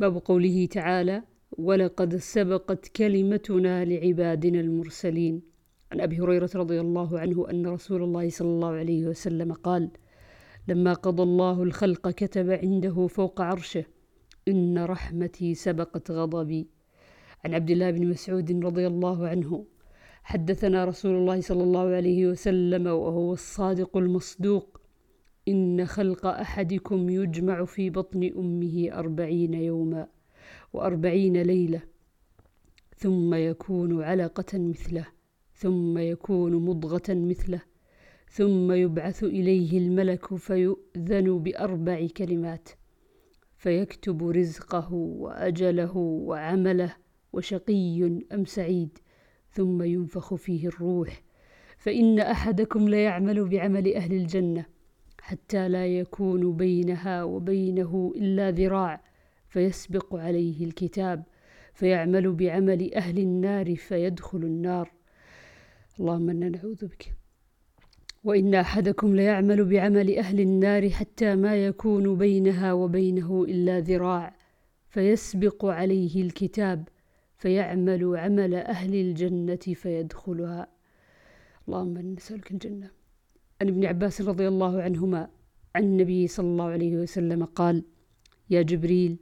باب قوله تعالى ولقد سبقت كلمتنا لعبادنا المرسلين عن أبي هريرة رضي الله عنه أن رسول الله صلى الله عليه وسلم قال لما قضى الله الخلق كتب عنده فوق عرشه إن رحمتي سبقت غضبي عن عبد الله بن مسعود رضي الله عنه حدثنا رسول الله صلى الله عليه وسلم وهو الصادق المصدوق إن خلق أحدكم يجمع في بطن أمه أربعين يوما وأربعين ليلة ثم يكون علقة مثله ثم يكون مضغة مثله ثم يبعث إليه الملك فيؤذن بأربع كلمات فيكتب رزقه وأجله وعمله وشقي أم سعيد ثم ينفخ فيه الروح فإن أحدكم ليعمل بعمل أهل الجنة. حتى لا يكون بينها وبينه إلا ذراع فيسبق عليه الكتاب فيعمل بعمل أهل النار فيدخل النار. اللهم إنا نعوذ بك. وإن أحدكم ليعمل بعمل أهل النار حتى ما يكون بينها وبينه إلا ذراع فيسبق عليه الكتاب فيعمل عمل أهل الجنة فيدخلها. اللهم نسألك الجنة. عن ابن عباس رضي الله عنهما عن النبي صلى الله عليه وسلم قال يا جبريل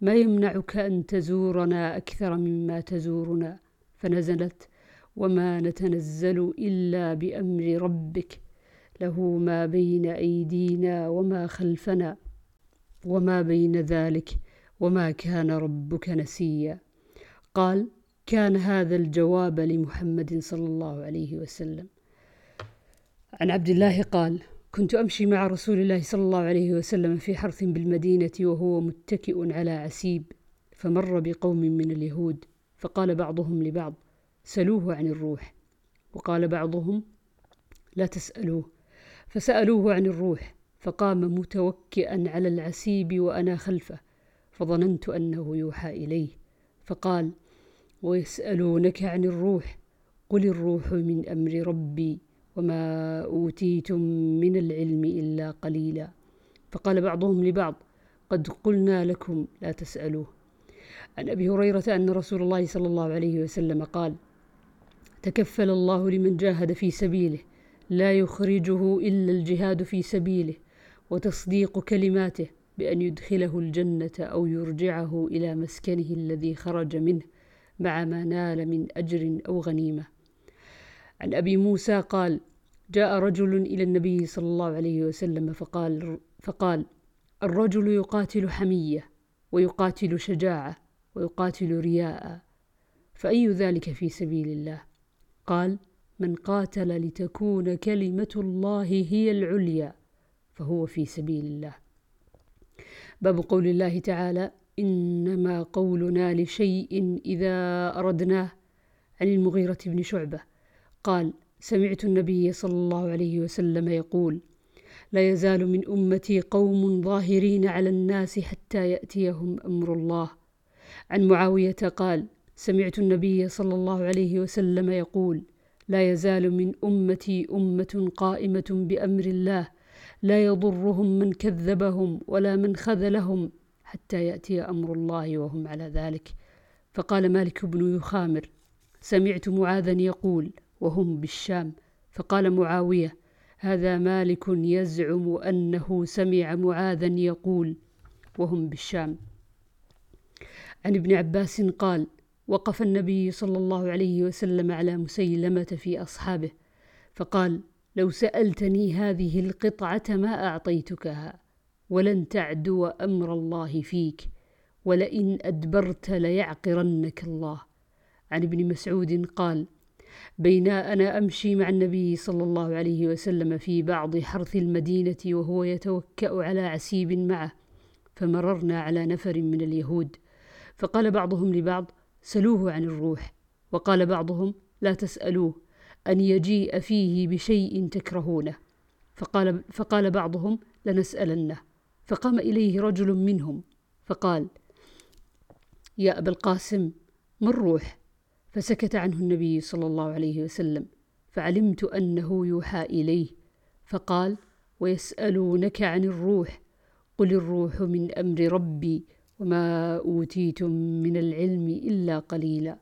ما يمنعك أن تزورنا أكثر مما تزورنا؟ فنزلت وما نتنزل إلا بأمر ربك له ما بين أيدينا وما خلفنا وما بين ذلك وما كان ربك نسيا. قال كان هذا الجواب لمحمد صلى الله عليه وسلم. عن عبد الله قال كنت أمشي مع رسول الله صلى الله عليه وسلم في حرث بالمدينة وهو متكئ على عسيب فمر بقوم من اليهود فقال بعضهم لبعض سلوه عن الروح. وقال بعضهم لا تسألوه. فسألوه عن الروح فقام متوكئا على العسيب وأنا خلفه فظننت أنه يوحى إليه فقال ويسألونك عن الروح قل الروح من أمر ربي. وما أوتيتم من العلم إلا قليلا. فقال بعضهم لبعض قد قلنا لكم لا تسألوه. عن أبي هريرة أن رسول الله صلى الله عليه وسلم قال تكفل الله لمن جاهد في سبيله لا يخرجه إلا الجهاد في سبيله وتصديق كلماته بأن يدخله الجنة أو يرجعه إلى مسكنه الذي خرج منه مع ما نال من أجر أو غنيمة. عن أبي موسى قال جاء رجل إلى النبي صلى الله عليه وسلم فقال, فقال الرجل يقاتل حمية ويقاتل شجاعة ويقاتل رياء فأي ذلك في سبيل الله؟ قال من قاتل لتكون كلمة الله هي العليا فهو في سبيل الله. باب قول الله تعالى إنما قولنا لشيء إذا أردناه عن المغيرة بن شعبة. قال سمعت النبي صلى الله عليه وسلم يقول لا يزال من أمتي قوم ظاهرين على الناس حتى يأتيهم أمر الله. عن معاوية قال سمعت النبي صلى الله عليه وسلم يقول لا يزال من أمتي أمة قائمة بأمر الله لا يضرهم من كذبهم ولا من خذلهم حتى يأتي أمر الله وهم على ذلك. فقال مالك بن يخامر سمعت معاذا يقول وهم بالشام. فقال معاوية هذا مالك يزعم أنه سمع معاذا يقول. وهم بالشام. عن ابن عباس قال وقف النبي صلى الله عليه وسلم على مسيلمة في أصحابه فقال لو سألتني هذه القطعة ما أعطيتكها ولن تعدو أمر الله فيك ولئن أدبرت ليعقرنك الله. عن ابن مسعود قال بينا أنا أمشي مع النبي صلى الله عليه وسلم في بعض حرث المدينة وهو يتوكأ على عسيب معه فمررنا على نفر من اليهود. فقال بعضهم لبعض سلوه عن الروح. وقال بعضهم لا تسألوه أن يجيء فيه بشيء تكرهونه. فقال, فقال بعضهم لنسألنه. فقام إليه رجل منهم فقال يا أبا القاسم ما الروح؟ فسكت عنه النبي صلى الله عليه وسلم فعلمت أنه يوحى إليه فقال ويسألونك عن الروح قل الروح من أمر ربي وما أوتيتم من العلم إلا قليلا.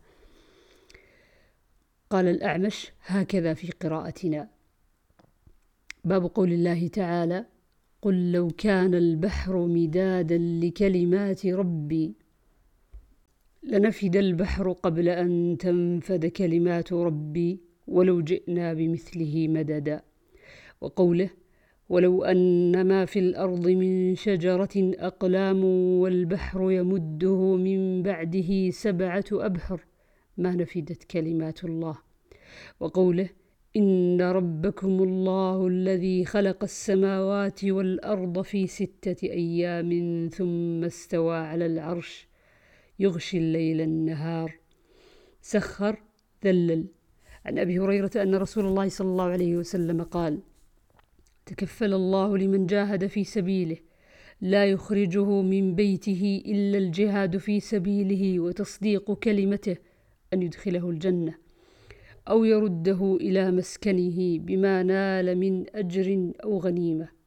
قال الأعمش هكذا في قراءتنا. باب قول الله تعالى قل لو كان البحر مدادا لكلمات ربي لنفد البحر قبل أن تنفد كلمات ربي ولو جئنا بمثله مددا. وقوله ولو أن ما في الأرض من شجرة أقلام والبحر يمده من بعده سبعة أبحر ما نفدت كلمات الله. وقوله إن ربكم الله الذي خلق السماوات والأرض في ستة أيام ثم استوى على العرش يغشي الليل النهار. سخر ذلل. عن أبي هريرة أن رسول الله صلى الله عليه وسلم قال تكفل الله لمن جاهد في سبيله لا يخرجه من بيته إلا الجهاد في سبيله وتصديق كلمته أن يدخله الجنة أو يرده إلى مسكنه بما نال من أجر أو غنيمة.